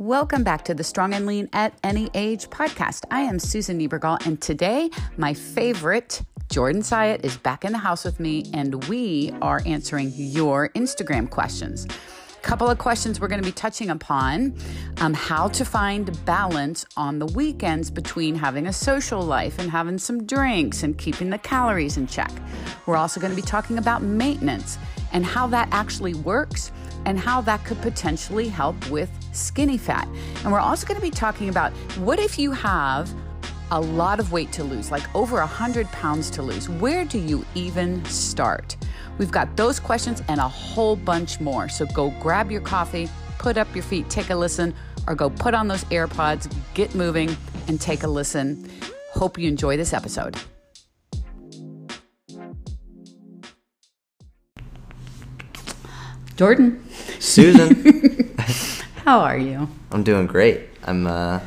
Welcome back to the Strong and Lean at Any Age podcast. I am Susan Niebergall, and today my favorite, Jordan Syatt, is back in the house with me, and we are answering your Instagram questions. A couple of questions we're going to be touching upon um, how to find balance on the weekends between having a social life and having some drinks and keeping the calories in check. We're also going to be talking about maintenance and how that actually works and how that could potentially help with skinny fat. And we're also going to be talking about what if you have a lot of weight to lose, like over 100 pounds to lose? Where do you even start? We've got those questions and a whole bunch more. So go grab your coffee, put up your feet, take a listen, or go put on those AirPods, get moving, and take a listen. Hope you enjoy this episode. Jordan. Susan. How are you? I'm doing great. I'm uh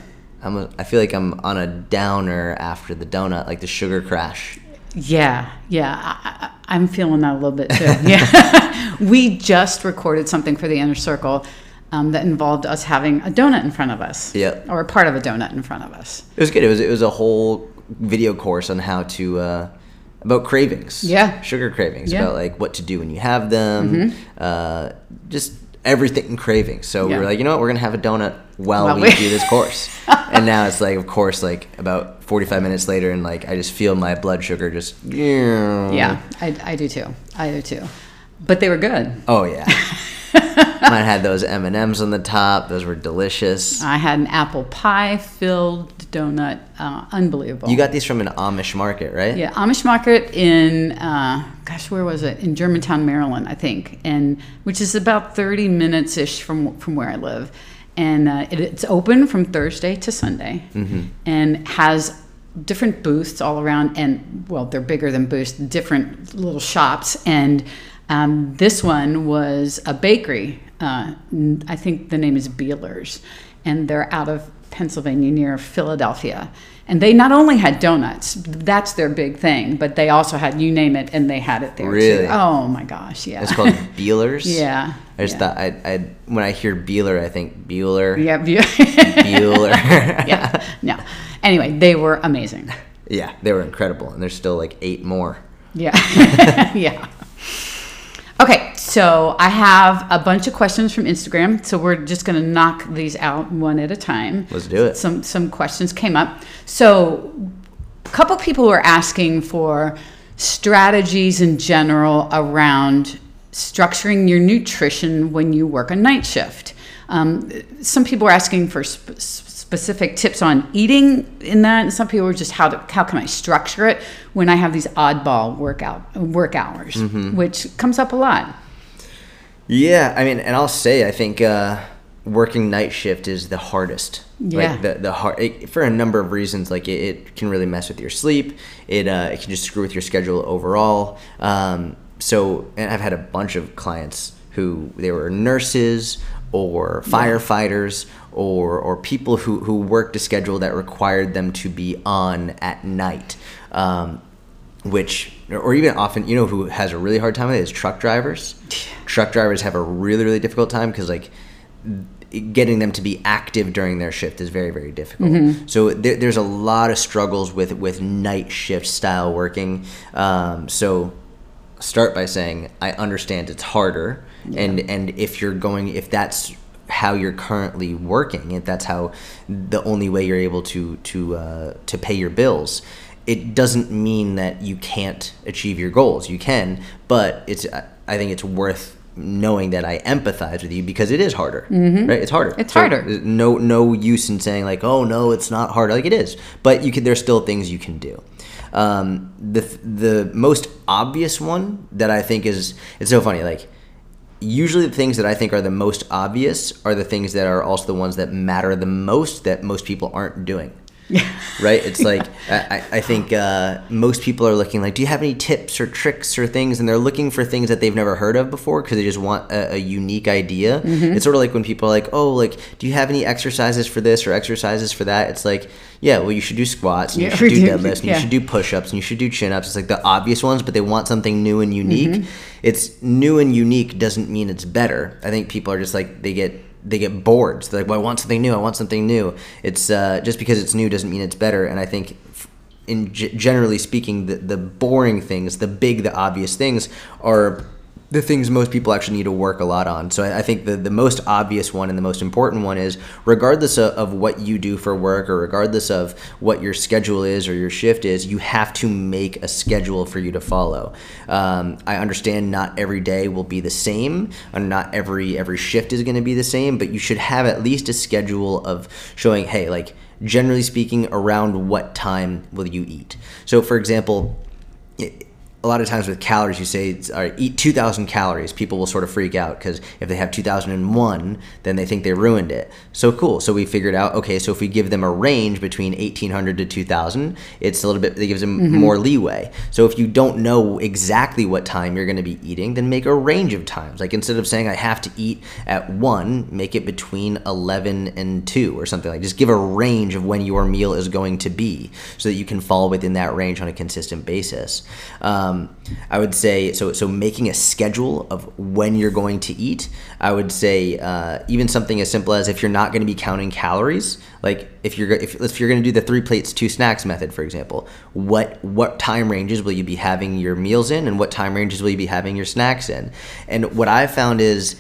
I'm a, I feel like I'm on a downer after the donut, like the sugar crash. Yeah, yeah, I, am feeling that a little bit too. Yeah, we just recorded something for the inner circle um, that involved us having a donut in front of us. Yeah, or a part of a donut in front of us. It was good. It was it was a whole video course on how to uh, about cravings. Yeah. Sugar cravings. Yeah. About like what to do when you have them. Mm-hmm. Uh, just everything in cravings. So yeah. we were like, you know what, we're gonna have a donut while, while we, we do this course. and now it's like, of course, like about 45 minutes later, and like I just feel my blood sugar just. Yeah, I, I do too. I do too. But they were good. Oh yeah. Mine had those M and M's on the top. Those were delicious. I had an apple pie filled donut. Uh, unbelievable. You got these from an Amish market, right? Yeah, Amish market in uh, gosh, where was it? In Germantown, Maryland, I think, and which is about thirty minutes ish from from where I live. And uh, it, it's open from Thursday to Sunday, mm-hmm. and has different booths all around. And well, they're bigger than booths. Different little shops and um, this one was a bakery. Uh, I think the name is Beiler's, and they're out of Pennsylvania near Philadelphia. And they not only had donuts, that's their big thing, but they also had you name it, and they had it there really? too. Oh my gosh, yeah. It's called Beiler's. yeah. I just yeah. thought I, I when I hear Beeler, I think Bueller. Yeah, Bueller. Bueller. yeah. No. Anyway, they were amazing. Yeah, they were incredible, and there's still like eight more. Yeah. yeah. Okay, so I have a bunch of questions from Instagram. So we're just going to knock these out one at a time. Let's do it. Some some questions came up. So a couple people were asking for strategies in general around structuring your nutrition when you work a night shift. Um, some people were asking for sp- specific tips on eating in that. And some people are just how to, how can I structure it when I have these oddball workout work hours, mm-hmm. which comes up a lot. Yeah, I mean, and I'll say I think uh, working night shift is the hardest. Yeah. Like the the hard it, for a number of reasons. Like it, it, can really mess with your sleep. It uh, it can just screw with your schedule overall. Um, so, and I've had a bunch of clients who they were nurses or firefighters or or people who who worked a schedule that required them to be on at night. Um, which or even often you know who has a really hard time with it is truck drivers truck drivers have a really really difficult time because like getting them to be active during their shift is very very difficult mm-hmm. so there, there's a lot of struggles with with night shift style working um, so start by saying i understand it's harder yeah. and and if you're going if that's how you're currently working if that's how the only way you're able to to uh, to pay your bills it doesn't mean that you can't achieve your goals you can but it's i think it's worth knowing that I empathize with you because it is harder, mm-hmm. right? It's harder. It's so harder. No, no use in saying like, oh no, it's not hard. Like it is, but you can. There's still things you can do. Um, the the most obvious one that I think is it's so funny. Like usually the things that I think are the most obvious are the things that are also the ones that matter the most that most people aren't doing. right? It's like I, I think uh, most people are looking like, do you have any tips or tricks or things? And they're looking for things that they've never heard of before because they just want a, a unique idea. Mm-hmm. It's sort of like when people are like, oh, like, do you have any exercises for this or exercises for that? It's like, yeah, well, you should do squats, and yeah, you should do deadlifts, and yeah. you should do push-ups, and you should do chin-ups. It's like the obvious ones, but they want something new and unique. Mm-hmm. It's new and unique doesn't mean it's better. I think people are just like they get they get bored. So they're like, well, I want something new. I want something new. It's uh, just because it's new doesn't mean it's better. And I think, in g- generally speaking, the the boring things, the big, the obvious things, are the things most people actually need to work a lot on. So I, think the, the most obvious one and the most important one is regardless of, of, what you do for work or regardless of what your schedule is or your shift is, you have to make a schedule for you to follow. Um, I understand not every day will be the same and not every every shift is going to be the same, but you should have at least a schedule of showing, hey, like generally speaking, around what time will you eat? So for example, it, a lot of times with calories, you say eat 2,000 calories. People will sort of freak out because if they have 2,001, then they think they ruined it. So cool. So we figured out okay. So if we give them a range between 1,800 to 2,000, it's a little bit. It gives them mm-hmm. more leeway. So if you don't know exactly what time you're going to be eating, then make a range of times. Like instead of saying I have to eat at one, make it between 11 and two or something like. Just give a range of when your meal is going to be, so that you can fall within that range on a consistent basis. Um, um, I would say so. So making a schedule of when you're going to eat. I would say uh, even something as simple as if you're not going to be counting calories, like if you're if, if you're going to do the three plates two snacks method, for example, what what time ranges will you be having your meals in, and what time ranges will you be having your snacks in? And what I've found is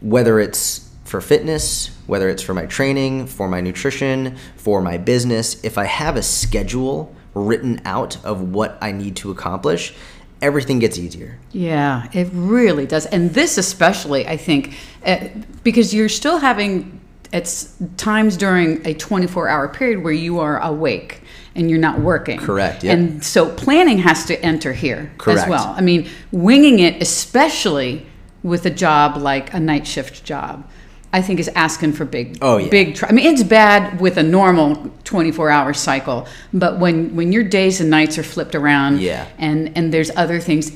whether it's for fitness, whether it's for my training, for my nutrition, for my business, if I have a schedule written out of what I need to accomplish, everything gets easier. Yeah, it really does. And this especially, I think, uh, because you're still having it's times during a 24 hour period where you are awake and you're not working. Correct. Yeah. And so planning has to enter here Correct. as well. I mean, winging it, especially with a job like a night shift job, I think is asking for big, oh, yeah. big. Tr- I mean, it's bad with a normal 24 hour cycle, but when when your days and nights are flipped around, yeah. and and there's other things,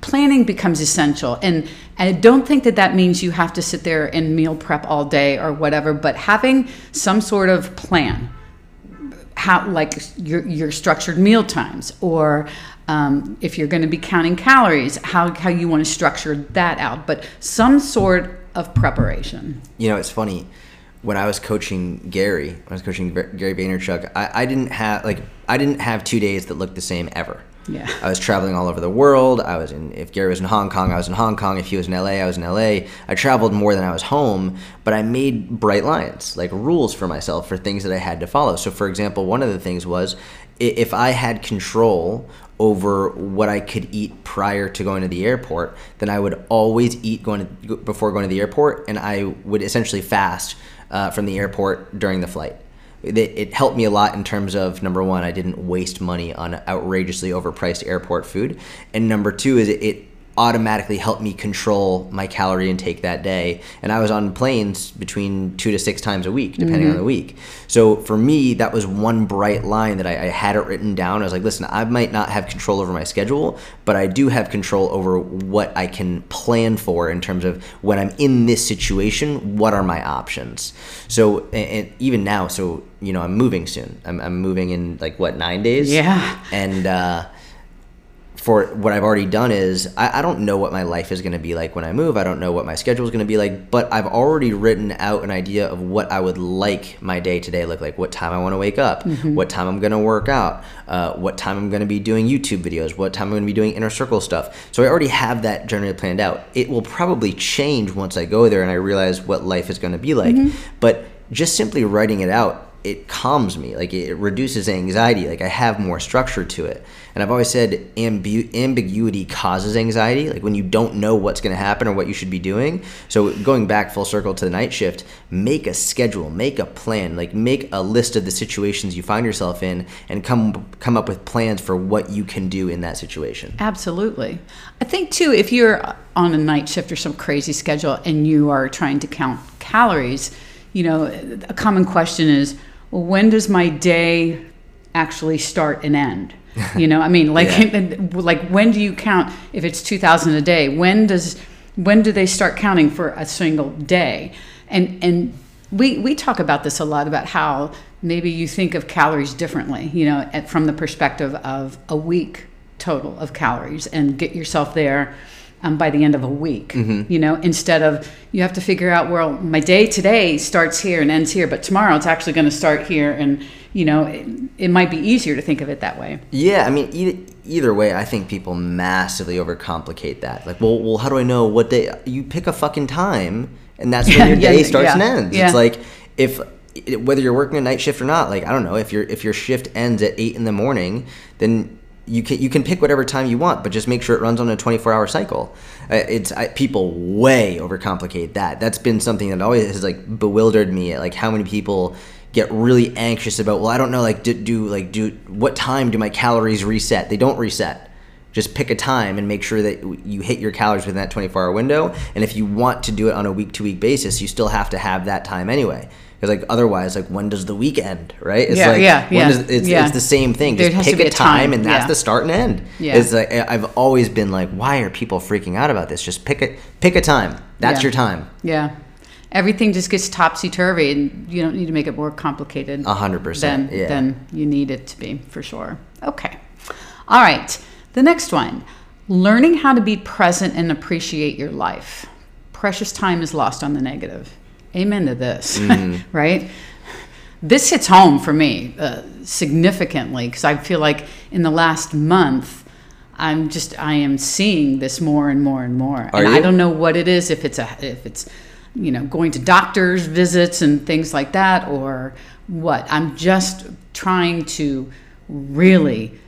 planning becomes essential. And I don't think that that means you have to sit there and meal prep all day or whatever, but having some sort of plan, how like your your structured meal times or um, if you're going to be counting calories, how, how you want to structure that out, but some sort of preparation. You know, it's funny. When I was coaching Gary, when I was coaching Gary Vaynerchuk, I, I didn't have like I didn't have two days that looked the same ever. Yeah. I was traveling all over the world. I was in if Gary was in Hong Kong, I was in Hong Kong. If he was in LA, I was in LA. I traveled more than I was home, but I made bright lines, like rules for myself for things that I had to follow. So for example, one of the things was if I had control over what I could eat prior to going to the airport, then I would always eat going to, before going to the airport, and I would essentially fast uh, from the airport during the flight. It, it, helped me a lot in terms of number one, I didn't waste money on outrageously overpriced airport food, and number two is it, it automatically helped me control my calorie intake that day. And I was on planes between two to six times a week, depending mm-hmm. on the week. So for me, that was one bright line that I, I, had it written down. I was like, listen, I might not have control over my schedule, but I do have control over what I can plan for in terms of when I'm in this situation, what are my options? So, and, and even now, so, you know, I'm moving soon. I'm, I'm moving in like, what, nine days? Yeah. And, uh, for what I've already done is I, I don't know what my life is going to be like when I move. I don't know what my schedule is going to be like, but I've already written out an idea of what I would like my day to day look like. What time I want to wake up, mm-hmm. what time I'm going to work out, uh, what time I'm going to be doing YouTube videos, what time I'm going to be doing inner circle stuff. So I already have that generally planned out. It will probably change once I go there and I realize what life is going to be like. Mm-hmm. But just simply writing it out it calms me like it reduces anxiety like i have more structure to it. And i've always said ambu- ambiguity causes anxiety like when you don't know what's going to happen or what you should be doing. So going back full circle to the night shift make a schedule make a plan like make a list of the situations you find yourself in and come come up with plans for what you can do in that situation. Absolutely. I think too if you're on a night shift or some crazy schedule and you are trying to count calories you know a common question is well, when does my day actually start and end? You know, I mean, like, yeah. like when do you count if it's two thousand a day? When does when do they start counting for a single day? And and we we talk about this a lot about how maybe you think of calories differently. You know, at, from the perspective of a week total of calories, and get yourself there um, by the end of a week. Mm-hmm. You know, instead of you have to figure out well, my day today starts here and ends here, but tomorrow it's actually going to start here, and you know, it, it might be easier to think of it that way. Yeah, I mean, either, either way, I think people massively overcomplicate that. Like, well, well, how do I know what day? You pick a fucking time, and that's when your yeah, day starts yeah, and ends. yeah. It's like if whether you're working a night shift or not. Like, I don't know if your if your shift ends at eight in the morning, then you can you can pick whatever time you want, but just make sure it runs on a 24 hour cycle. Uh, It's I, people way overcomplicate that. That's been something that always has like bewildered me. Like how many people get really anxious about. Well, I don't know. Like do, do like do what time do my calories reset? They don't reset. Just pick a time and make sure that you hit your calories within that 24 hour window. And if you want to do it on a week to week basis, you still have to have that time anyway. Because like otherwise, like when does the week end, right? It's Yeah, like yeah, when yeah, does- it's, yeah. it's the same thing. Just has to pick be a a time, time, and that's yeah. the start and end. Yeah. It's like I've always been like, why are people freaking out about this? Just pick a pick a time. That's Yeah. your time. Yeah. Everything just gets topsy turvy, and you don't need to make it more complicated. Hundred percent, Than, than you need it to be, for sure. Okay. All right. The next one learning how to be present and appreciate your life. Precious time is lost on the negative. Amen to this, Mm-hmm. right? This hits home for me uh, significantly because I feel like in the last month, I'm just I am seeing this more and more and more, Are and I don't know what it is. If it's a if it's you know going to doctors visits and things like that, or what. I'm just trying to really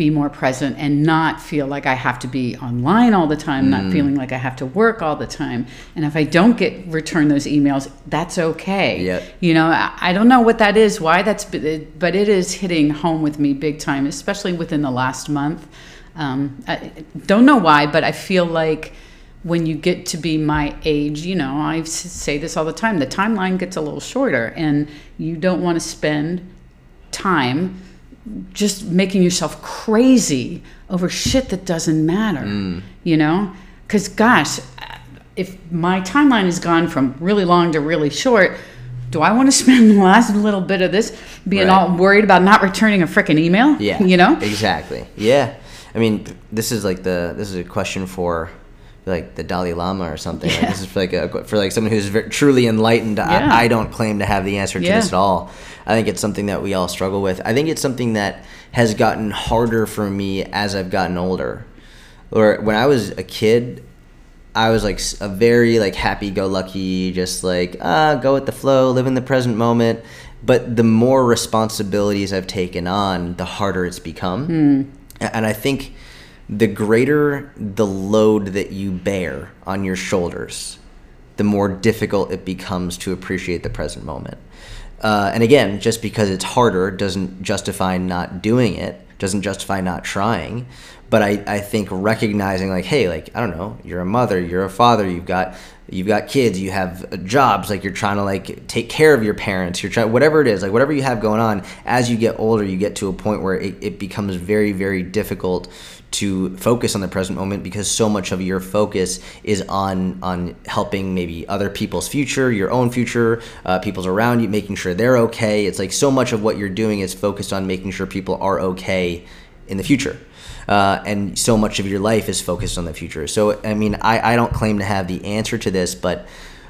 be more present and not feel like I have to be online all the time, Mm. not feeling like I have to work all the time. And if I don't get return those emails, that's okay. Yep. You know, I, I don't know what that is, why that's, but it is hitting home with me big time, especially within the last month. Um, I don't know why, but I feel like when you get to be my age, you know, I say this all the time, the timeline gets a little shorter and you don't want to spend time just making yourself crazy over shit that doesn't matter, mm. you know? Because, gosh, if my timeline has gone from really long to really short, do I want to spend the last little bit of this being Right. all worried about not returning a freaking email? Yeah. You know? Exactly. Yeah. I mean, this is like the this is a question for like the Dalai Lama or something. Like, this is for like a, for like someone who's ver truly enlightened. Yeah. I, I don't claim to have the answer to Yeah. this at all. I think it's something that we all struggle with. I think it's something that has gotten harder for me as I've gotten older. Or when I was a kid, I was like a very like happy-go-lucky, just like ah, go with the flow, live in the present moment. But the more responsibilities I've taken on, the harder it's become. A- And I think the greater the load that you bear on your shoulders, the more difficult it becomes to appreciate the present moment. Uh, and again, just because it's harder doesn't justify not doing it, doesn't justify not trying. But I, I think recognizing like, hey, like I don't know, you're a mother, you're a father, you've got you've got kids, you have uh, jobs, like you're trying to like take care of your parents, you're trying whatever it is, like whatever you have going on. As you get older, you get to a point where it, it becomes very very difficult to focus on the present moment because so much of your focus is on on helping maybe other people's future, your own future, uh, people's around you, making sure they're okay. It's like so much of what you're doing is focused on making sure people are okay in the future. Uh, and so much of your life is focused on the future. So, I mean, I, I don't claim to have the answer to this, but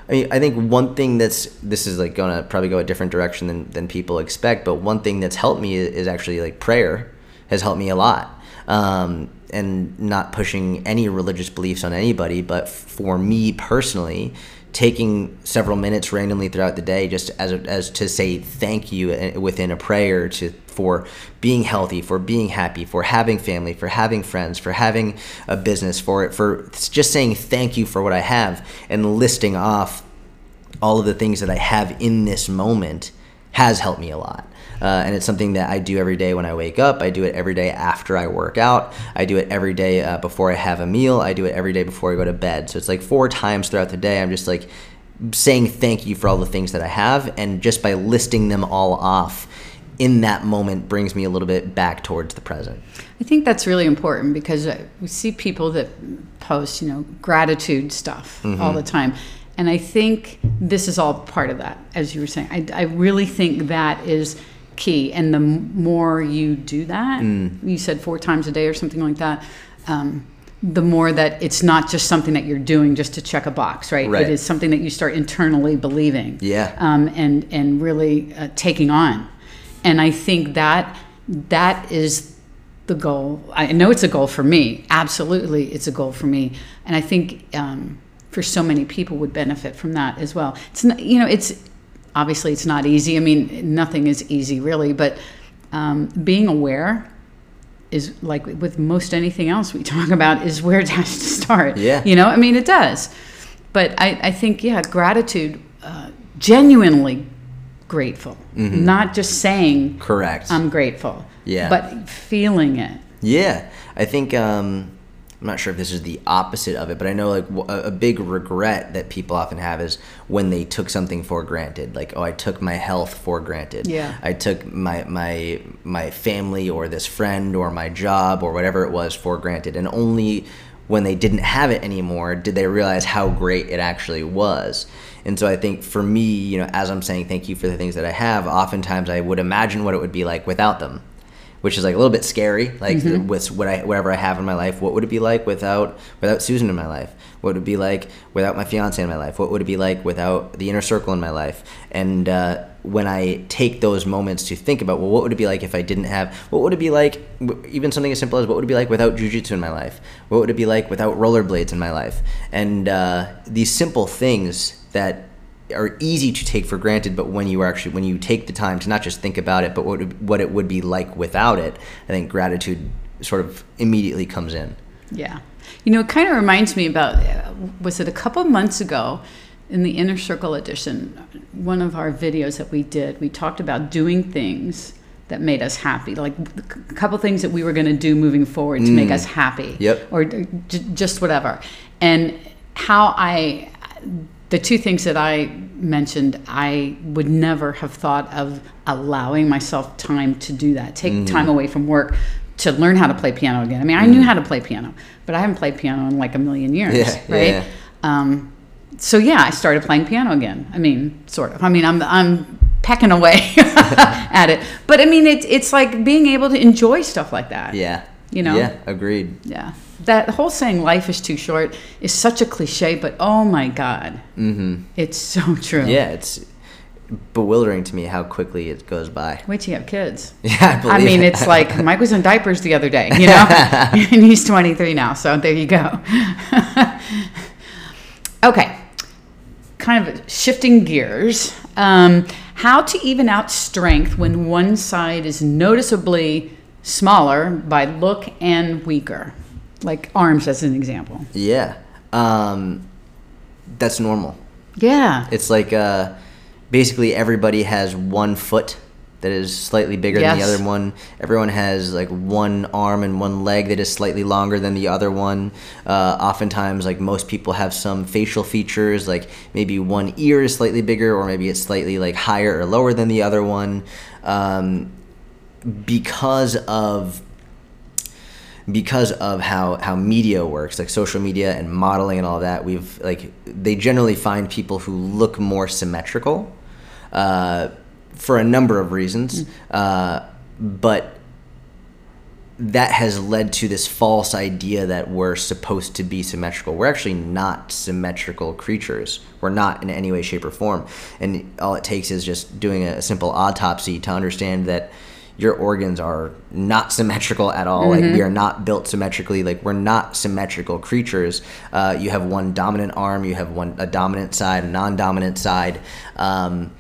I mean, I think one thing that's this is like going to probably go a different direction than, than people expect, but one thing that's helped me is, is actually like prayer has helped me a lot. Um, and not pushing any religious beliefs on anybody, but for me personally, taking several minutes randomly throughout the day just as, as to say thank you uh, within a prayer to for being healthy for being happy for having family for having friends for having a business for it for just saying thank you for what i have and listing off all of the things that i have in this moment has helped me a lot uh, and it's something that I do every day when I wake up. I do it every day after I work out. I do it every day uh, before I have a meal. I do it every day before I go to bed. So it's like four times throughout the day. I'm just like saying thank you for all the things that I have, and just by listing them all off in that moment brings me a little bit back towards the present. I think that's really important because uh, we see people that post, you know, gratitude stuff Mm-hmm. all the time. And I think this is all part of that, as you were saying. I, I really think that is key. And the more you do that, Mm. you said four times a day or something like that, um, the more that it's not just something that you're doing just to check a box, right? Right. It is something that you start internally believing, Yeah. um, and and really uh, taking on. And I think that that is the goal. I know it's a goal for me. Absolutely, it's a goal for me. And I think um, for so many people would benefit from that as well. It's not, you know, it's obviously it's not easy. I mean, nothing is easy really, but um, being aware is like with most anything else we talk about is where it has to start. Yeah. You know, I mean, it does. But I, I think, yeah, gratitude, uh, genuinely grateful, not just saying, Correct. I'm grateful. Yeah. But feeling it. Yeah, I think um, I'm not sure if this is the opposite of it, but I know like a big regret that people often have is when they took something for granted. Like, oh, I took my health for granted. Yeah. I took my my my family or this friend or my job or whatever it was for granted, and only when they didn't have it anymore did they realize how great it actually was. And so I think for me, you know, as I'm saying thank you for the things that I have, oftentimes I would imagine what it would be like without them which is like a little bit scary. Like with what I whatever I have in my life, what would it be like without without Susan in my life? What would it be like without my fiance in my life? What would it be like without the inner circle in my life? And uh, when I take those moments to think about, well, what would it be like if I didn't have? What would it be like? Even something as simple as what would it be like without jujitsu in my life? What would it be like without rollerblades in my life? And uh, these simple things that are easy to take for granted, but when you actually when you take the time to not just think about it, but what what it would be like without it, I think gratitude sort of immediately comes in. Yeah. You know, it kind of reminds me about, uh, was it a couple months ago in the Inner Circle edition, one of our videos that we did, we talked about doing things that made us happy, like a couple things that we were going to do moving forward to make us happy. Yep. Or j- just whatever. And how I, the two things that I mentioned, I would never have thought of allowing myself time to do that, take time away from work to learn how to play piano again. I mean, I knew how to play piano, but I haven't played piano in like a million years, Yeah, right? yeah. Um, so yeah, I started playing piano again. I mean, sort of. I mean, I'm I'm pecking away at it, but I mean, it's it's like being able to enjoy stuff like that. Yeah. You know? Yeah. Agreed. Yeah. That whole saying "life is too short" is such a cliche, but oh my god, mm-hmm. it's so true. Yeah. It's bewildering to me how quickly it goes by. Wait till you have kids. Yeah. I, I mean, it. it's like Mike was in diapers the other day, you know, and he's 23 now. So there you go. okay, kind of shifting gears. Um, how to even out strength when one side is noticeably smaller by look and weaker, like arms as an example. yeah. Um, that's normal. Yeah. It's like uh, basically everybody has one foot that is slightly bigger than the other one. Everyone has like one arm and one leg that is slightly longer than the other one. Uh, oftentimes, like most people have some facial features, like maybe one ear is slightly bigger, or maybe it's slightly like higher or lower than the other one. Um, because of because of how how media works like social media and modeling and all that we've like they generally find people who look more symmetrical uh, for a number of reasons uh, but that has led to this false idea that we're supposed to be symmetrical. We're actually not symmetrical creatures. We're not in any way, shape, or form. And all it takes is just doing a simple autopsy to understand that your organs are not symmetrical at all. Like we are not built symmetrically. Like we're not symmetrical creatures. Uh, you have one dominant arm. You have one a dominant side, a non-dominant side. Um,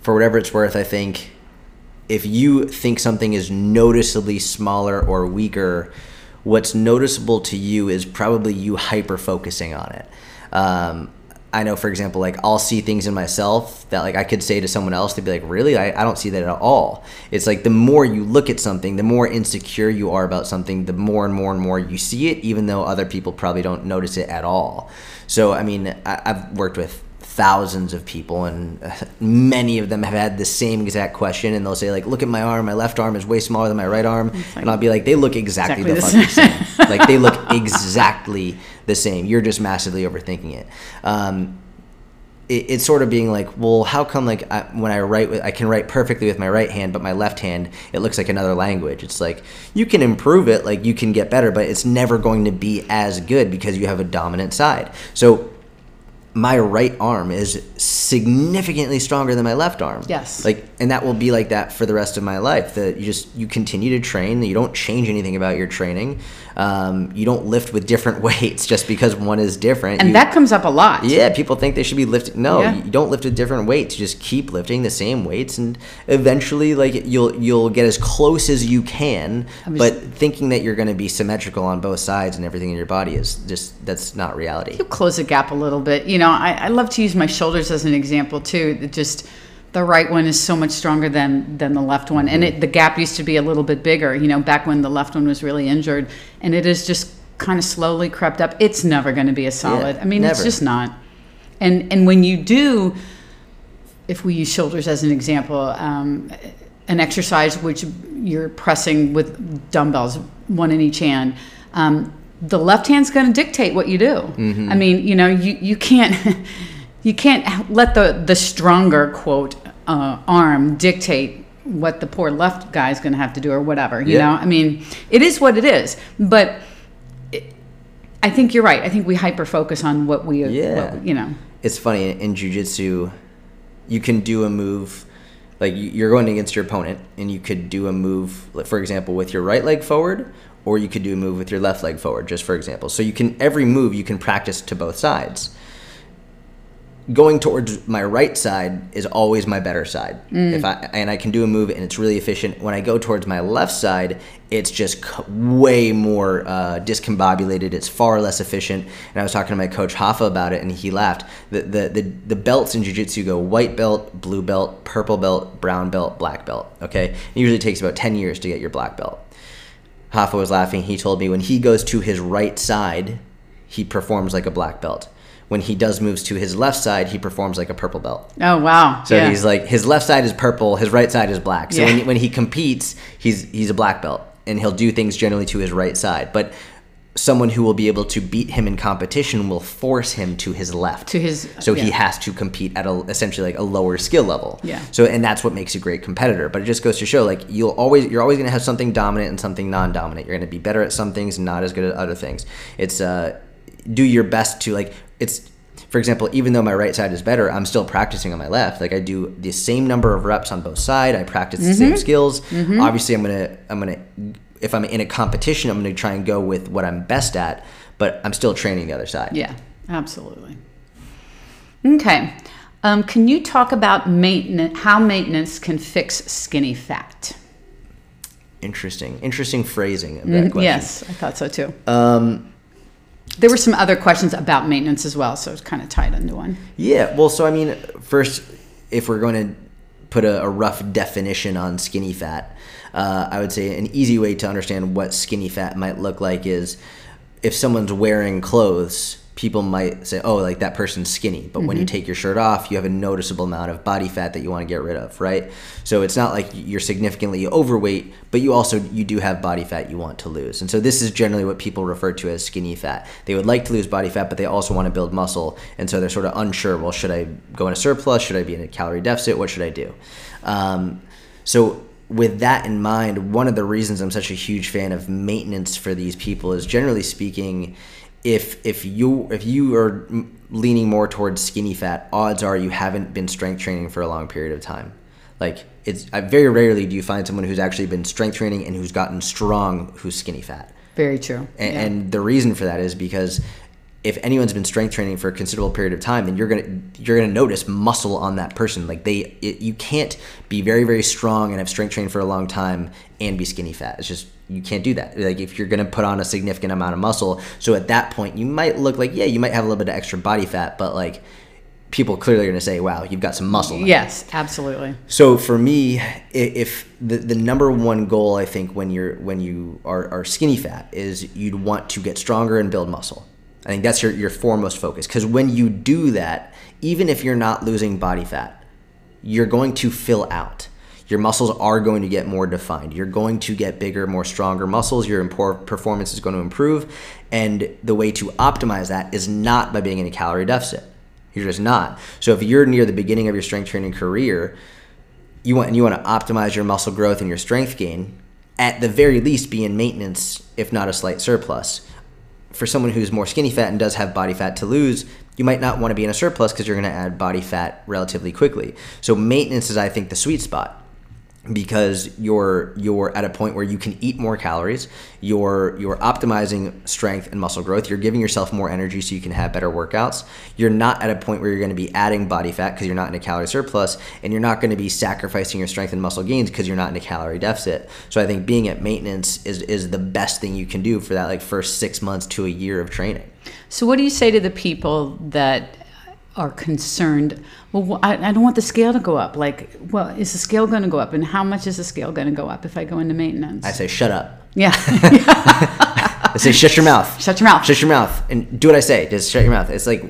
for whatever it's worth, I think if you think something is noticeably smaller or weaker, what's noticeable to you is probably you hyper focusing on it. Um, I know, for example, like I'll see things in myself that like I could say to someone else, they'd be like, "Really? I, I don't see that at all." It's like the more you look at something, the more insecure you are about something, the more and more and more you see it, even though other people probably don't notice it at all. So, I mean, I, I've worked with thousands of people and many of them have had the same exact question and they'll say like look at my arm. My left arm is way smaller than my right arm. And i'll be like they look exactly, Exactly the the fucking same. Like they look exactly the same. You're just massively overthinking it. Um, it, it's sort of being like, well, how come like I, when I write, with, I can write perfectly with my right hand, but my left hand it looks like another language. It's like you can improve it, like you can get better, but it's never going to be as good because you have a dominant side. So my right arm is significantly stronger than my left arm. Yes. Like, and that will be like that for the rest of my life. That you just you continue to train. That you don't change anything about your training. Um, you don't lift with different weights just because one is different. And You- that comes up a lot. yeah, people think they should be lifting. No, Yeah. you don't lift with different weights. You just keep lifting the same weights, and eventually, like you'll you'll get as close as you can. was- But thinking that you're going to be symmetrical on both sides and everything in your body is just that's not reality. you close the gap a little bit. You know, I, I love to use my shoulders as an example too. That just the right one is so much stronger than than the left one, and it, the gap used to be a little bit bigger. You know, back when the left one was really injured, and it is just kind of slowly crept up. It's never going to be a solid. Yeah, I mean, it's just not. And and when you do, if we use shoulders as an example, um, an exercise which you're pressing with dumbbells, one in each hand, um, the left hand's going to dictate what you do. I mean, you know, you, you can't you can't let the the stronger quote uh, arm dictate what the poor left guy is going to have to do or whatever. You Yeah. know, I mean, it is what it is, but. it- I think you're right. I think we hyper focus on what we, Yeah. what, you know. It's funny in jujitsu, you can do a move like you- you're going against your opponent, and you could do a move, like, for example, with your right leg forward, or you could do a move with your left leg forward, just for example. So you can every move you can practice to both sides. Going towards my right side is always my better side. If I and I can do a move and it's really efficient. When I go towards my left side, it's just c- way more uh, discombobulated. It's far less efficient. And I was talking to my coach Hoffa about it, and he laughed. The the the, the belts in jiu-jitsu go white belt, blue belt, purple belt, brown belt, black belt. Okay, it usually takes about ten years to get your black belt. Hoffa was laughing. He told me when he goes to his right side, he performs like a black belt. When he does moves to his left side, he performs like a purple belt. Oh wow! So yeah. he's like his left side is purple, his right side is black. So Yeah. when, when he competes, he's he's a black belt, and he'll do things generally to his right side. But someone who will be able to beat him in competition will force him to his left. To his- so he has to compete at a essentially like a lower skill level. Yeah. So and that's what makes a great competitor. But it just goes to show like you'll always you're always going to have something dominant and something non-dominant. You're going to be better at some things and not as good at other things. It's uh do your best to like it's for example, even though my right side is better, I'm still practicing on my left. Like I do the same number of reps on both sides. I practice the Mm-hmm. same skills. Obviously, I'm gonna I'm gonna if I'm in a competition, I'm gonna try and go with what I'm best at. But I'm still training the other side. Yeah, absolutely. Okay. Um, can you talk about maintenance? How maintenance can fix skinny fat? Interesting, interesting phrasing of that question. Mm, Yes, I thought so too. Um, There were some other questions about maintenance as well, so it's kind of tied into one. Yeah, well, so I mean, first, if we're going to put a, a rough definition on skinny fat, uh, I would say an easy way to understand what skinny fat might look like is if someone's wearing clothes, people might say, oh, like that person's skinny. But when you take your shirt off, you have a noticeable amount of body fat that you want to get rid of, right? So it's not like you're significantly overweight, but you also you do have body fat you want to lose. And so this is generally what people refer to as skinny fat. They would like to lose body fat, but they also want to build muscle. And so they're sort of unsure, well, should I go in a surplus? Should I be in a calorie deficit? What should I do? Um, so with that in mind, one of the reasons I'm such a huge fan of maintenance for these people is generally speaking, if if you if you are leaning more towards skinny fat, odds are you haven't been strength training for a long period of time. Like it's I, very rarely do you find someone who's actually been strength training and who's gotten strong who's skinny fat. Very true. And, Yeah. and the reason for that is because if anyone's been strength training for a considerable period of time, then you're gonna you're gonna notice muscle on that person. Like they, it, you can't be very very strong and have strength trained for a long time and be skinny fat. It's just you can't do that. Like if you're gonna put on a significant amount of muscle, so at that point you might look like yeah you might have a little bit of extra body fat, but like people clearly are gonna say wow you've got some muscle. now." yes, absolutely. So for me, if the, the number one goal I think when you're when you are, are skinny fat is you'd want to get stronger and build muscle. I think that's your, your foremost focus because when you do that, even if you're not losing body fat, you're going to fill out. Your muscles are going to get more defined. You're going to get bigger, more stronger muscles. Your performance is going to improve. And the way to optimize that is not by being in a calorie deficit. You're just not. So if you're near the beginning of your strength training career, you want and you want to optimize your muscle growth and your strength gain, at the very least be in maintenance, if not a slight surplus. For someone who's more skinny fat and does have body fat to lose, you might not want to be in a surplus because you're going to add body fat relatively quickly. So maintenance is, I think, the sweet spot because you're you're at a point where you can eat more calories you're you're optimizing strength and muscle growth you're giving yourself more energy so you can have better workouts you're not at a point where you're going to be adding body fat because you're not in a calorie surplus and you're not going to be sacrificing your strength and muscle gains because you're not in a calorie deficit. So i think being at maintenance is is the best thing you can do for that like first 6 months to a year of training. So what do you say to the people that are concerned well I, I, don't want the scale to go up like well is the scale going to go up and how much is the scale going to go up if i go into maintenance? I say shut up. Yeah. I say shut your mouth. Shut your mouth. Shut your mouth and do what i say just shut your mouth. It's like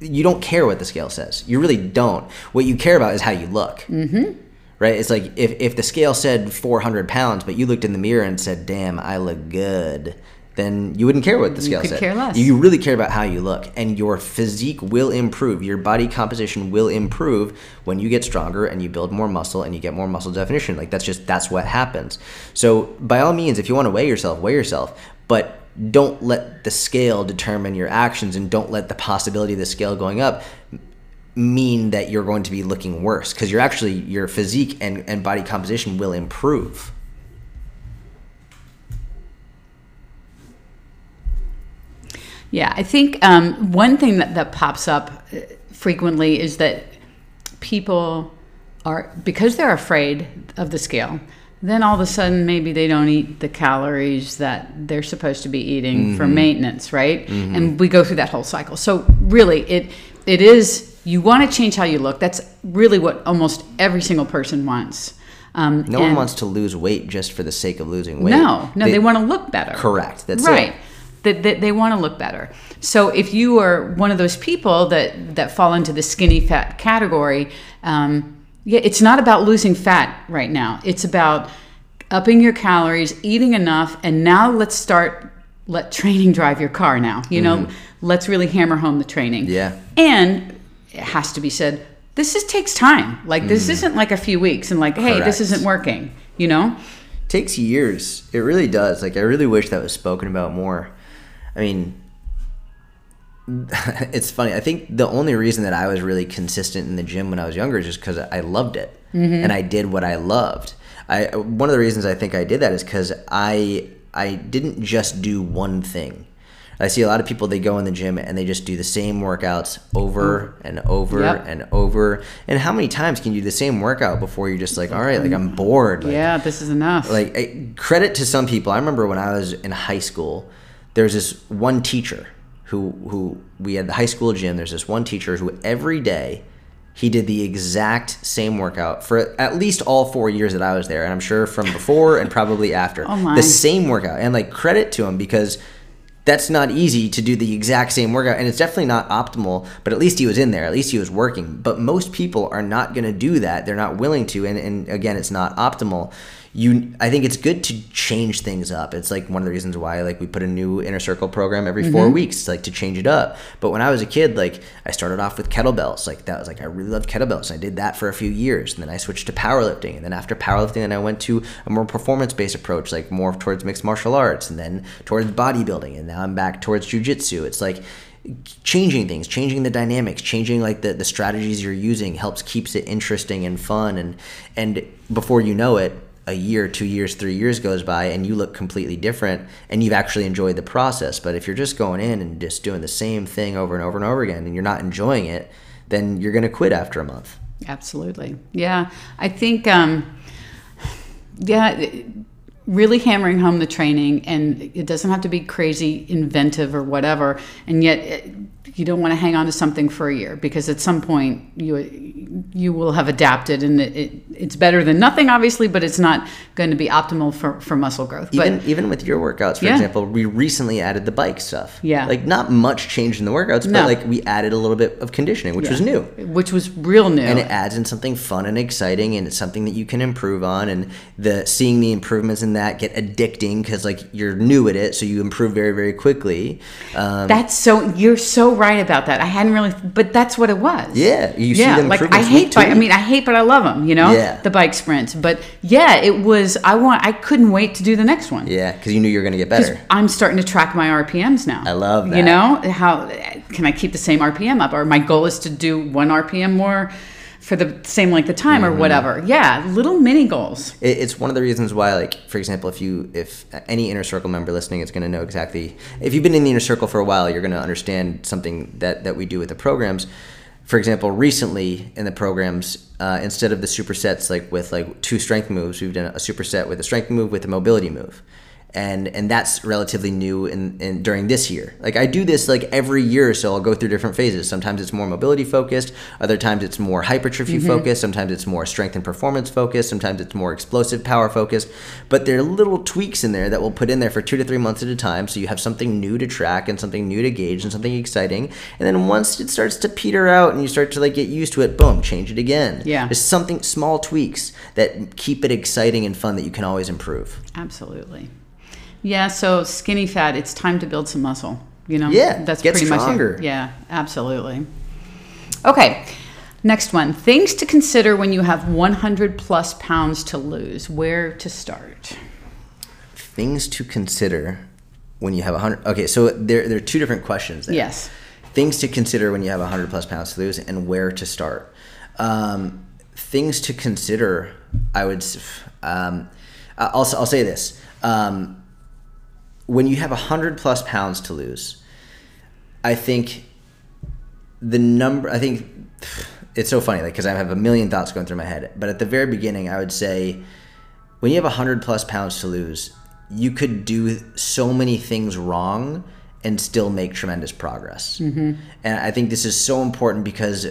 you don't care what the scale says. You really don't. What you care about is how you look. Mm-hmm. right? It's like if, if the scale said 400 pounds but you looked in the mirror and said damn i look good then you wouldn't care what the scale you could said. care less. You really care about how you look, and your physique will improve. Your body composition will improve when you get stronger and you build more muscle and you get more muscle definition. Like that's just that's what happens. So by all means, if you want to weigh yourself, weigh yourself, but don't let the scale determine your actions, and don't let the possibility of the scale going up mean that you're going to be looking worse because you're actually your physique and, and body composition will improve. Yeah, I think um, one thing that, that pops up uh, frequently is that people are, because they're afraid of the scale, then all of a sudden maybe they don't eat the calories that they're supposed to be eating mm-hmm. for maintenance, right? Mm-hmm. And we go through that whole cycle. So really, it it is you want to change how you look. That's really what almost every single person wants. Um, no one wants to lose weight just for the sake of losing weight. No, no, they, they want to look better. Correct. That's right. It that, that they want to look better. So if you are one of those people that that fall into the skinny fat category, um, yeah, it's not about losing fat right now. It's about upping your calories, eating enough, and now let's start let training drive your car. Now you know, mm-hmm. let's really hammer home the training. Yeah, and it has to be said. This just takes time. Like this mm. isn't like a few weeks and like, hey, Correct. this isn't working. You know, takes years. It really does. Like I really wish that was spoken about more. I mean, it's funny. I think the only reason that I was really consistent in the gym when I was younger is just because I loved it mm-hmm. and I did what I loved. I one of the reasons I think I did that is because I I didn't just do one thing. I see a lot of people they go in the gym and they just do the same workouts over and over yep. and over. And how many times can you do the same workout before you're just like, all right, like I'm bored. Like, yeah, this is enough. Like credit to some people. I remember when I was in high school there's this one teacher who who we had the high school gym. There's this one teacher who every day he did the exact same workout for at least all four years that I was there, and I'm sure from before and probably after oh the same workout. And like credit to him because that's not easy to do the exact same workout. And it's definitely not optimal but at least he was in there. At least he was working. But most people are not going to do that. They're not willing to. And, and again it's not optimal you i think it's good to change things up. It's like one of the reasons why like we put a new inner circle program every 4 mm-hmm. weeks like to change it up. But when i was a kid like i started off with kettlebells. Like that was like i really loved kettlebells i did that for a few years and then i switched to powerlifting and then after powerlifting then i went to a more performance based approach like more towards mixed martial arts and then towards bodybuilding and now i'm back towards jujitsu it's like changing things changing the dynamics changing like the, the strategies you're using helps keeps it interesting and fun and and before you know it a year, two years, three years goes by and you look completely different and you've actually enjoyed the process. But if you're just going in and just doing the same thing over and over and over again and you're not enjoying it, then you're going to quit after a month. Absolutely. Yeah. I think, um, yeah, really hammering home the training and it doesn't have to be crazy inventive or whatever. And yet, it, you don't want to hang on to something for a year because at some point you you will have adapted and it, it it's better than nothing, obviously, but it's not going to be optimal for, for muscle growth. Even but even with your workouts, for Yeah. example, we recently added the bike stuff. Yeah. Like not much change in the workouts, No. but like we added a little bit of conditioning, which was new. which was real new. And it adds in something fun and exciting, and it's something that you can improve on. And the seeing the improvements in that get addicting because like you're new at it, so you improve very very quickly. Um, that's so you're so right about that. I hadn't really, but that's what it was. yeah, you yeah, see the like I hate to bike. I mean, I hate, but I love them. You know, Yeah. the bike sprints. But yeah, it was. I want. I couldn't wait to do the next one. yeah, because you knew you were gonna get better. I'm starting to track my RPMs now. I love You know how can I keep the same RPM up? Or my goal is to do one RPM more for the same length of time, Mm-hmm. or whatever. Yeah, little mini goals. It's one of the reasons why, like, for example, if you, if any inner circle member listening is going to know exactly, if you've been in the inner circle for a while, you're going to understand something that that we do with the programs. For example, recently in the programs, uh, instead of the supersets like with like two strength moves, we've done a superset with a strength move with a mobility move. And, and that's relatively new in, in during this year. Like I do this like every year, or so I'll go through different phases. Sometimes it's more mobility focused, other times it's more hypertrophy mm-hmm. focused, sometimes it's more strength and performance focused, sometimes it's more explosive power focused. But there are little tweaks in there that we'll put in there for two to three months at a time, so you have something new to track and something new to gauge and something exciting. And then once it starts to peter out and you start to like get used to it, boom, change it again. Yeah. there's something small tweaks that keep it exciting and fun that you can always improve. Absolutely. Yeah. So skinny fat. It's time to build some muscle. You know. Yeah, That's get pretty stronger. much. It. Yeah. Absolutely. Okay. Next one. Things to consider when you have 100 plus pounds to lose. Where to start? things to consider when you have a hundred. Okay, so there there are two different questions. There. Yes. Things to consider when you have a hundred plus pounds to lose, and where to start. Um, things to consider. I would. Um, I'll I'll say this. Um, when you have a hundred plus pounds to lose, I think the number. I think it's so funny, like because I have a million thoughts going through my head. But at the very beginning, I would say when you have 100 plus pounds to lose, you could do so many things wrong and still make tremendous progress. Mm-hmm. And I think this is so important because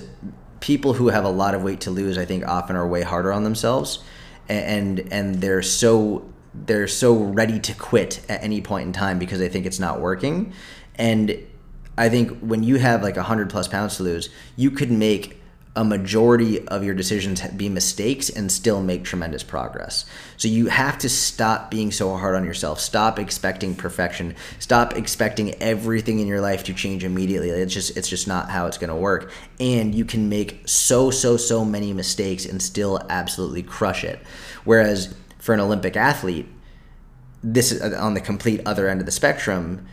people who have a lot of weight to lose, I think, often are way harder on themselves, and and they're so they're so ready to quit at any point in time because they think it's not working. And I think when you have like 100 plus pounds to lose, you could make a majority of your decisions be mistakes and still make tremendous progress. So you have to stop being so hard on yourself. Stop expecting perfection. Stop expecting everything in your life to change immediately. It's just it's just not how it's going to work. And you can make so so so many mistakes and still absolutely crush it. Whereas for an Olympic athlete, this is uh, on the complete other end of the spectrum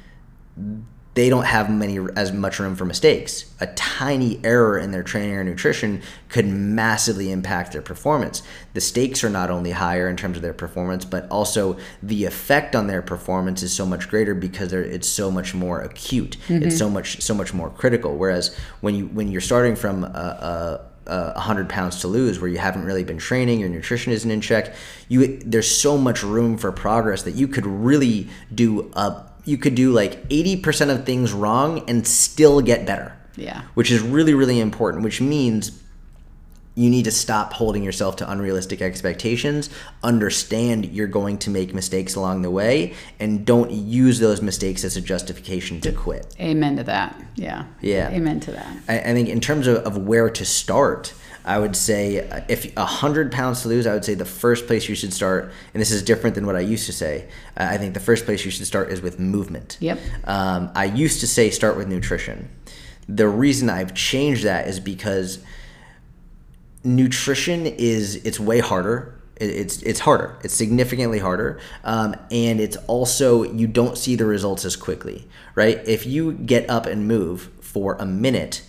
they don't have many as much room for mistakes. A tiny error in their training or nutrition could massively impact their performance. The stakes are not only higher in terms of their performance, but also the effect on their performance is so much greater because they're, it's so much more acute. It's so much so much more critical. Whereas when you when you're starting from a, a uh, 100 pounds to lose where you haven't really been training your nutrition isn't in check you there's so much room for progress that you could really do a you could do like 80% of things wrong and still get better Yeah. which is really really important which means you need to stop holding yourself to unrealistic expectations understand you're going to make mistakes along the way and don't use those mistakes as a justification to quit Amen to that. Yeah. Yeah. Amen to that. I, I think in terms of, of where to start, I would say uh, if a hundred pounds to lose, I would say the first place you should start, and this is different than what I used to say. Uh, I think the first place you should start is with movement. Yep. Um, I used to say start with nutrition. The reason I've changed that is because nutrition is it's way harder. It's it's harder. It's significantly harder, um, and it's also you don't see the results as quickly, right? If you get up and move for a minute,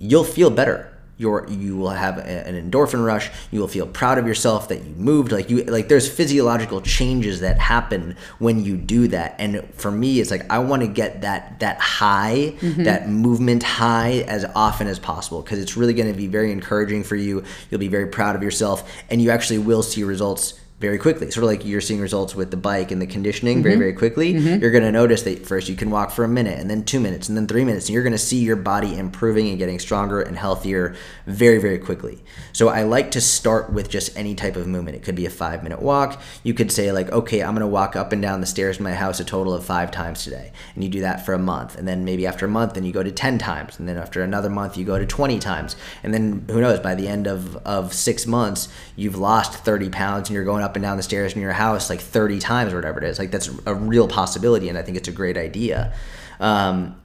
you'll feel better. You're, you will have a- an endorphin rush. You will feel proud of yourself that you moved. Like you, like there's physiological changes that happen when you do that. And for me, it's like I want to get that that high, mm-hmm. that movement high, as often as possible because it's really going to be very encouraging for you. You'll be very proud of yourself, and you actually will see results very quickly. Sort of like you're seeing results with the bike and the conditioning very, mm-hmm. very quickly. Mm-hmm. You're going to notice that first you can walk for a minute and then two minutes and then three minutes. And you're going to see your body improving and getting stronger and healthier very, very quickly. So I like to start with just any type of movement. It could be a five minute walk. You could say, like, okay, I'm going to walk up and down the stairs in my house a total of five times today. And you do that for a month. And then maybe after a month, then you go to 10 times. And then after another month, you go to 20 times. And then who knows, by the end of, of six months, you've lost 30 pounds and you're going up and down the stairs in your house like 30 times or whatever it is. Like that's a real possibility, and I think it's a great idea. Um,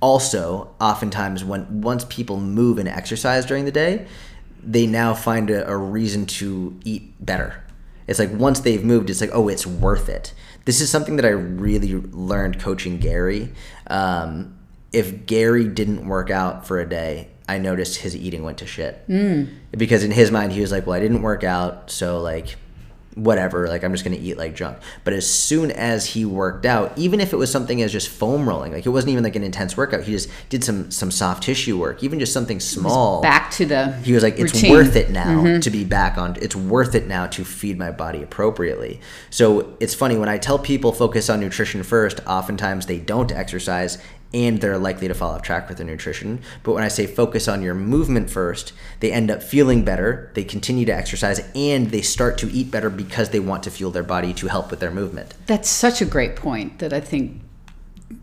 also, oftentimes when once people move and exercise during the day, they now find a, a reason to eat better. It's like once they've moved, it's like oh, it's worth it. This is something that I really learned coaching Gary. Um, if Gary didn't work out for a day, I noticed his eating went to shit. Mm. Because in his mind, he was like, well, I didn't work out, so like whatever, like I'm just gonna eat like junk. But as soon as he worked out, even if it was something as just foam rolling, like it wasn't even like an intense workout, he just did some some soft tissue work, even just something small. Back to the he was like, it's routine. worth it now mm-hmm. to be back on. It's worth it now to feed my body appropriately. So it's funny when I tell people focus on nutrition first. Oftentimes they don't exercise and they're likely to fall off track with their nutrition. But when I say focus on your movement first, they end up feeling better, they continue to exercise, and they start to eat better because they want to fuel their body to help with their movement. That's such a great point that I think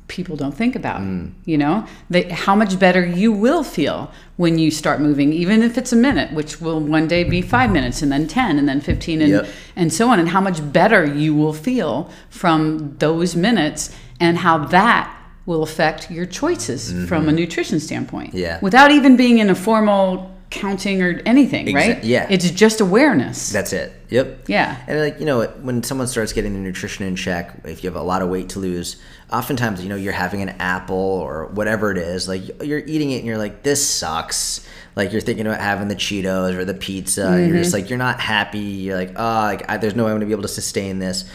people don't think about. Mm. You know, they, how much better you will feel when you start moving, even if it's a minute, which will one day be five minutes, and then 10, and then 15, and, yep. and so on, and how much better you will feel from those minutes, and how that will affect your choices mm-hmm. from a nutrition standpoint. Yeah. Without even being in a formal counting or anything, Exa- right? Yeah. It's just awareness. That's it. Yep. Yeah. And like, you know, when someone starts getting the nutrition in check, if you have a lot of weight to lose, oftentimes, you know, you're having an apple or whatever it is, like you're eating it and you're like, this sucks. Like you're thinking about having the Cheetos or the pizza. Mm-hmm. You're just like, you're not happy. You're like, oh, like, I, there's no way I'm going to be able to sustain this.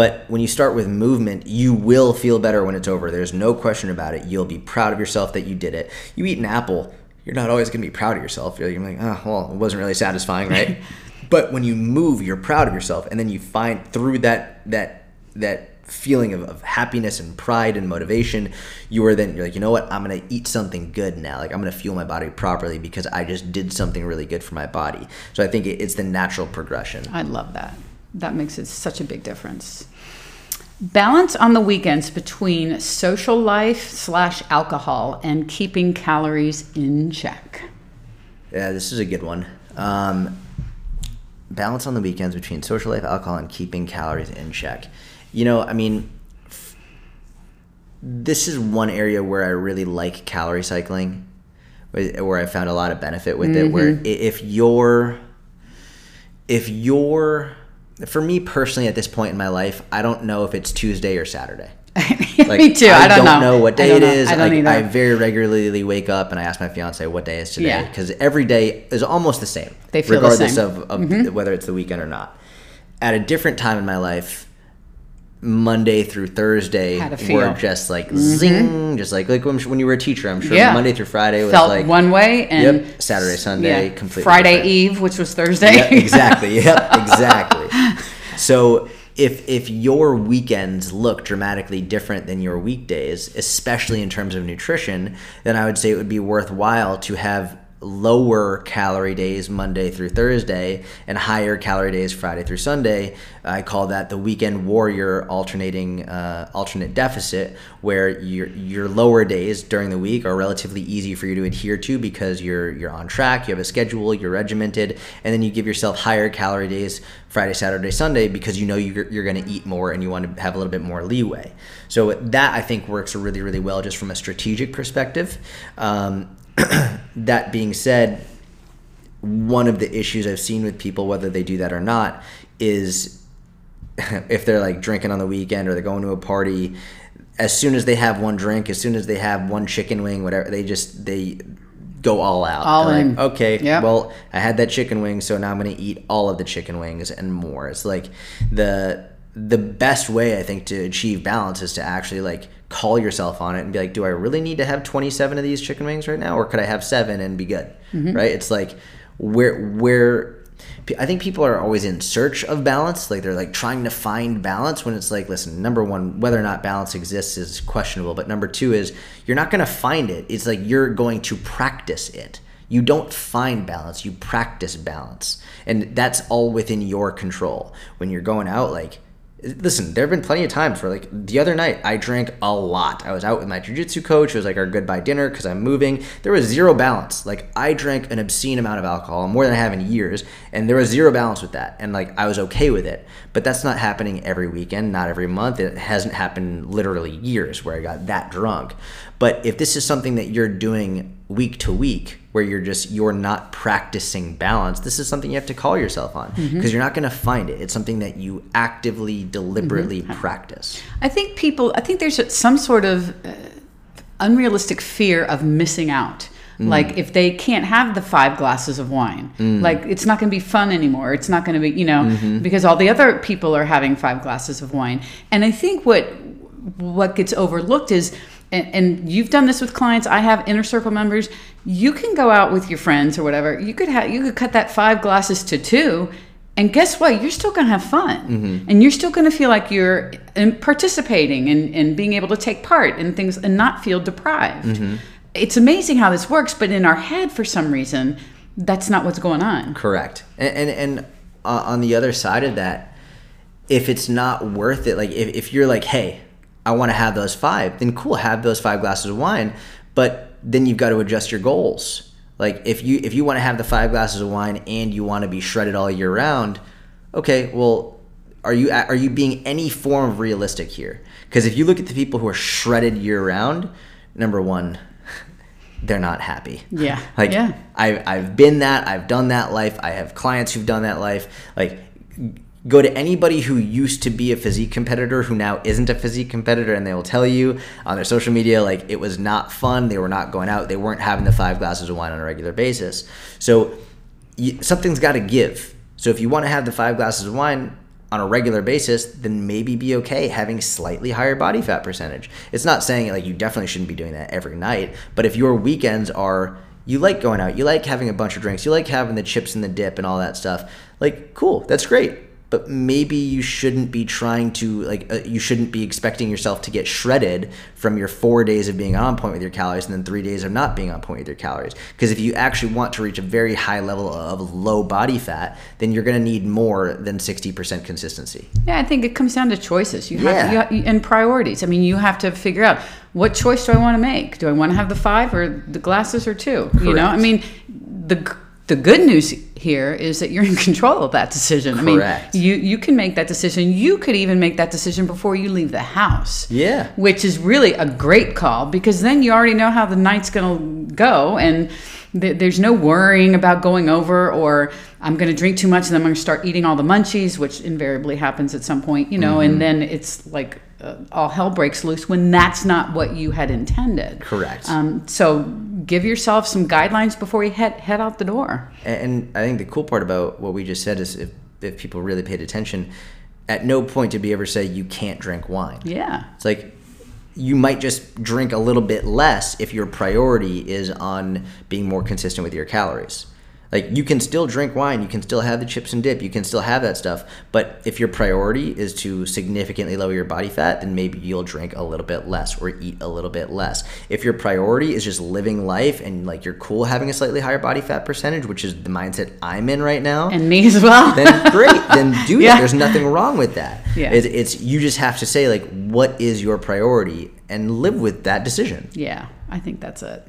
But when you start with movement, you will feel better when it's over. There's no question about it. You'll be proud of yourself that you did it. You eat an apple, you're not always going to be proud of yourself. You're like, oh, well, it wasn't really satisfying, right? but when you move, you're proud of yourself, and then you find through that that that feeling of, of happiness and pride and motivation, you are then you're like, you know what? I'm gonna eat something good now. Like I'm gonna fuel my body properly because I just did something really good for my body. So I think it, it's the natural progression. I love that that makes it such a big difference. Balance on the weekends between social life slash alcohol and keeping calories in check. Yeah, this is a good one. Um, balance on the weekends between social life, alcohol, and keeping calories in check. You know, I mean, f- this is one area where I really like calorie cycling, where I found a lot of benefit with mm-hmm. it. Where mm-hmm. if you're, if you're for me personally at this point in my life, I don't know if it's Tuesday or Saturday. Like, me too. I, I don't, don't know. know. what day it is. I, like, I, very regularly wake up and I ask my fiance what day is today because yeah. every day is almost the same, they feel regardless the of, of mm-hmm. whether it's the weekend or not. At a different time in my life, Monday through Thursday were just like mm-hmm. zing, just like like when, you were a teacher. I'm sure yeah. Monday through Friday was felt like one way, and yep, Saturday, Sunday, yeah. completely Friday different. Eve, which was Thursday. Yep, exactly. yep, exactly. So if if your weekends look dramatically different than your weekdays, especially in terms of nutrition, then I would say it would be worthwhile to have lower calorie days Monday through Thursday and higher calorie days Friday through Sunday. I call that the weekend warrior alternating uh, alternate deficit, where your your lower days during the week are relatively easy for you to adhere to because you're you're on track, you have a schedule, you're regimented, and then you give yourself higher calorie days Friday, Saturday, Sunday because you know you're, you're going to eat more and you want to have a little bit more leeway. So that I think works really really well just from a strategic perspective. Um, that being said, one of the issues I've seen with people, whether they do that or not, is if they're like drinking on the weekend or they're going to a party, as soon as they have one drink, as soon as they have one chicken wing, whatever, they just they go all out. All in. Like, okay, yep. well, I had that chicken wing, so now I'm going to eat all of the chicken wings and more. It's like the the best way I think to achieve balance is to actually like call yourself on it and be like, do I really need to have 27 of these chicken wings right now, or could I have seven and be good? Mm-hmm. Right? It's like where where I think people are always in search of balance. Like they're like trying to find balance when it's like, listen, number one, whether or not balance exists is questionable. But number two is you're not going to find it. It's like you're going to practice it. You don't find balance, you practice balance. And that's all within your control. When you're going out, like, listen, there have been plenty of times where, like, the other night I drank a lot. I was out with my jujitsu coach. It was like our goodbye dinner because I'm moving. There was zero balance. Like, I drank an obscene amount of alcohol, more than I have in years, and there was zero balance with that. And, like, I was okay with it. But that's not happening every weekend, not every month. It hasn't happened literally years where I got that drunk. But if this is something that you're doing week to week, where you're just you're not practicing balance this is something you have to call yourself on because mm-hmm. you're not going to find it it's something that you actively deliberately mm-hmm. practice i think people i think there's some sort of uh, unrealistic fear of missing out mm. like if they can't have the five glasses of wine mm. like it's not going to be fun anymore it's not going to be you know mm-hmm. because all the other people are having five glasses of wine and i think what what gets overlooked is and, and, you've done this with clients. I have inner circle members. You can go out with your friends or whatever. You could have you could cut that five glasses to two. And guess what? You're still going to have fun. Mm-hmm. and you're still going to feel like you're participating and, and being able to take part in things and not feel deprived. Mm-hmm. it's amazing how this works but in our head for some reason that's not what's going on. Correct. And and, and uh, on the other side of that if it's not worth it like if, if you're like hey I want to have those five, then cool, have those five glasses of wine. But then you've got to adjust your goals. Like if you if you want to have the five glasses of wine and you want to be shredded all year round, okay, well, are you are you being any form of realistic here? Because if you look at the people who are shredded year round, number one, they're not happy. Yeah. like yeah. I've I've been that. I've done that life. I have clients who've done that life. Like go to anybody who used to be a physique competitor who now isn't a physique competitor and they will tell you on their social media like it was not fun they were not going out they weren't having the five glasses of wine on a regular basis. So you, something's got to give. So if you want to have the five glasses of wine on a regular basis then maybe be okay having slightly higher body fat percentage. It's not saying like you definitely shouldn't be doing that every night but if your weekends are you like going out you like having a bunch of drinks you like having the chips and the dip and all that stuff like cool that's great but maybe you shouldn't be trying to like uh, you shouldn't be expecting yourself to get shredded from your four days of being on point with your calories and then three days of not being on point with your calories. Because if you actually want to reach a very high level of low body fat then you're going to need more than 60% consistency. Yeah i think it comes down to choices. You have, yeah. you have and priorities. I mean you have to figure out what choice do i want to make? Do i want to have the five or the glasses or two? Correct. you know i mean the the good news here is that you're in control of that decision. Correct. I mean, you you can make that decision. You could even make that decision before you leave the house. Yeah. Which is really a great call because then you already know how the night's going to go and th- there's no worrying about going over or I'm going to drink too much and then I'm going to start eating all the munchies, which invariably happens at some point, you know, mm-hmm. and then it's like uh, all hell breaks loose when that's not what you had intended. Correct. Um, so give yourself some guidelines before you head head out the door. And I think the cool part about what we just said is if if people really paid attention, at no point did we ever say you can't drink wine. Yeah. It's like you might just drink a little bit less if your priority is on being more consistent with your calories. Like you can still drink wine, you can still have the chips and dip, you can still have that stuff. But if your priority is to significantly lower your body fat, then maybe you'll drink a little bit less or eat a little bit less. If your priority is just living life and like you're cool having a slightly higher body fat percentage, which is the mindset I'm in right now, and me as well, then great, then do yeah. that. There's nothing wrong with that. Yeah. It's, it's you just have to say like what is your priority and live with that decision. Yeah, I think that's it.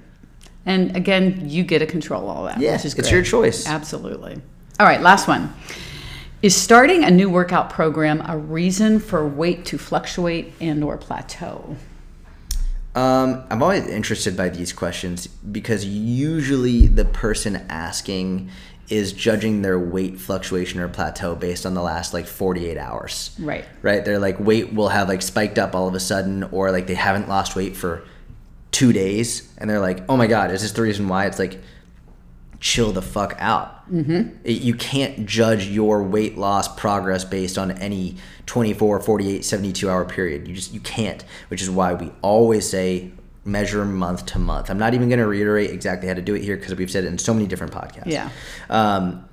And again, you get to control all that. Yeah, it's great. your choice. Absolutely. All right, last one. Is starting a new workout program a reason for weight to fluctuate and or plateau? Um, I'm always interested by these questions because usually the person asking is judging their weight fluctuation or plateau based on the last like 48 hours. Right. Right. They're like weight will have like spiked up all of a sudden or like they haven't lost weight for two days and they're like, oh my God, is this the reason why? It's like, chill the fuck out. Mm-hmm. It, you can't judge your weight loss progress based on any 24, 48, 72 hour period. You just, you can't, which is why we always say measure month to month. I'm not even going to reiterate exactly how to do it here because we've said it in so many different podcasts. Yeah. Um,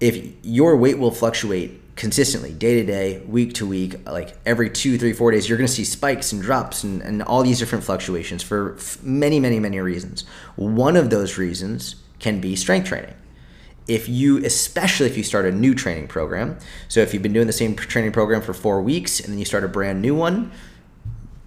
if your weight will fluctuate consistently day to day week to week like every two three four days you're going to see spikes and drops and, and all these different fluctuations for many many many reasons. One of those reasons can be strength training. If you especially if you start a new training program so if you've been doing the same training program for four weeks and then you start a brand new one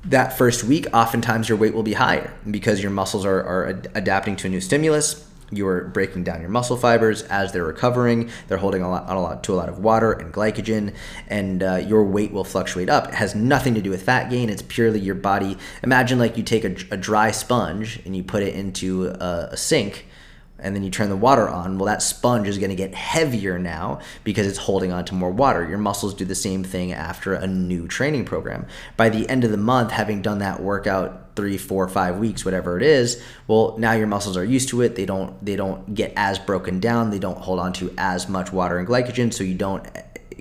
that first week oftentimes your weight will be higher because your muscles are, are ad- adapting to a new stimulus you're breaking down your muscle fibers as they're recovering. They're holding a lot, a lot to a lot of water and glycogen, and uh, your weight will fluctuate up. It has nothing to do with fat gain. It's purely your body. Imagine like you take a, a dry sponge and you put it into a, a sink and then you turn the water on, well, that sponge is going to get heavier now because it's holding on to more water. Your muscles do the same thing after a new training program. By the end of the month, having done that workout three, four, five weeks, whatever it is, well, now your muscles are used to it. They don't they don't get as broken down. They don't hold on to as much water and glycogen, so you don't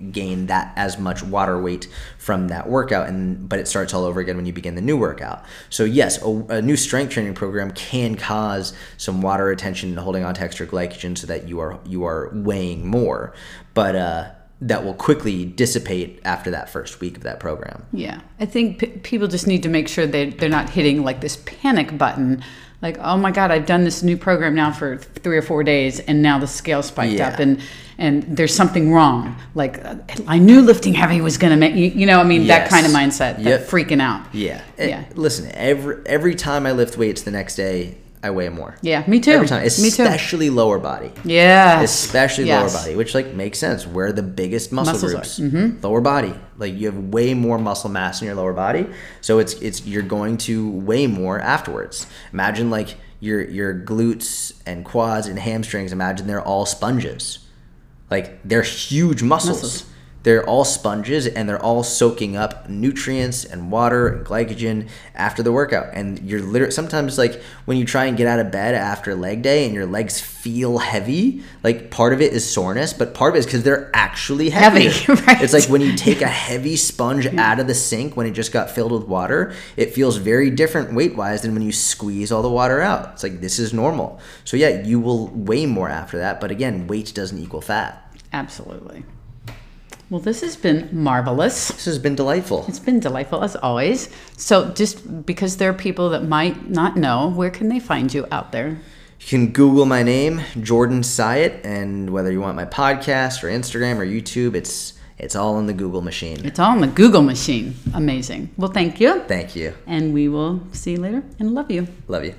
gain that as much water weight from that workout and but it starts all over again when you begin the new workout so yes a, a, new strength training program can cause some water retention and holding on to extra glycogen so that you are you are weighing more but uh that will quickly dissipate after that first week of that program. Yeah. I think p- people just need to make sure they, they're not hitting like this panic button. Like, oh my God, I've done this new program now for three or four days and now the scale spiked Yeah. up and, and there's something wrong. Like, uh, I knew lifting heavy was going to make you, you know, I mean, that kind of mindset, Yep. that freaking out. Yeah. Yeah. listen, every every time I lift weights the next day, I weigh more. Yeah, me too. Every time, Me too. especially lower body. Yeah. especially Yes. lower body, which like makes sense. Where the biggest muscle Muscles groups, Mm-hmm. lower body. Like you have way more muscle mass in your lower body, so it's it's you're going to weigh more afterwards. Imagine like your your glutes and quads and hamstrings. Imagine they're all sponges, like they're huge muscles. Muscles. They're all sponges and they're all soaking up nutrients and water and glycogen after the workout. And you're literally sometimes like when you try and get out of bed after leg day and your legs feel heavy, like part of it is soreness, but part of it is because they're actually heavy. Heavy, right. It's like when you take a heavy sponge out of the sink when it just got filled with water, it feels very different weight wise than when you squeeze all the water out. It's like this is normal. So yeah, you will weigh more after that, but again, weight doesn't equal fat. Absolutely. Well, this has been marvelous. This has been delightful. It's been delightful as always. So, just because there are people that might not know, where can they find you out there? You can Google my name, Jordan Syatt, and whether you want my podcast or Instagram or YouTube, it's it's all in the Google machine. It's all in the Google machine. Amazing. Well, thank you. Thank you. And we will see you later and love you. Love you.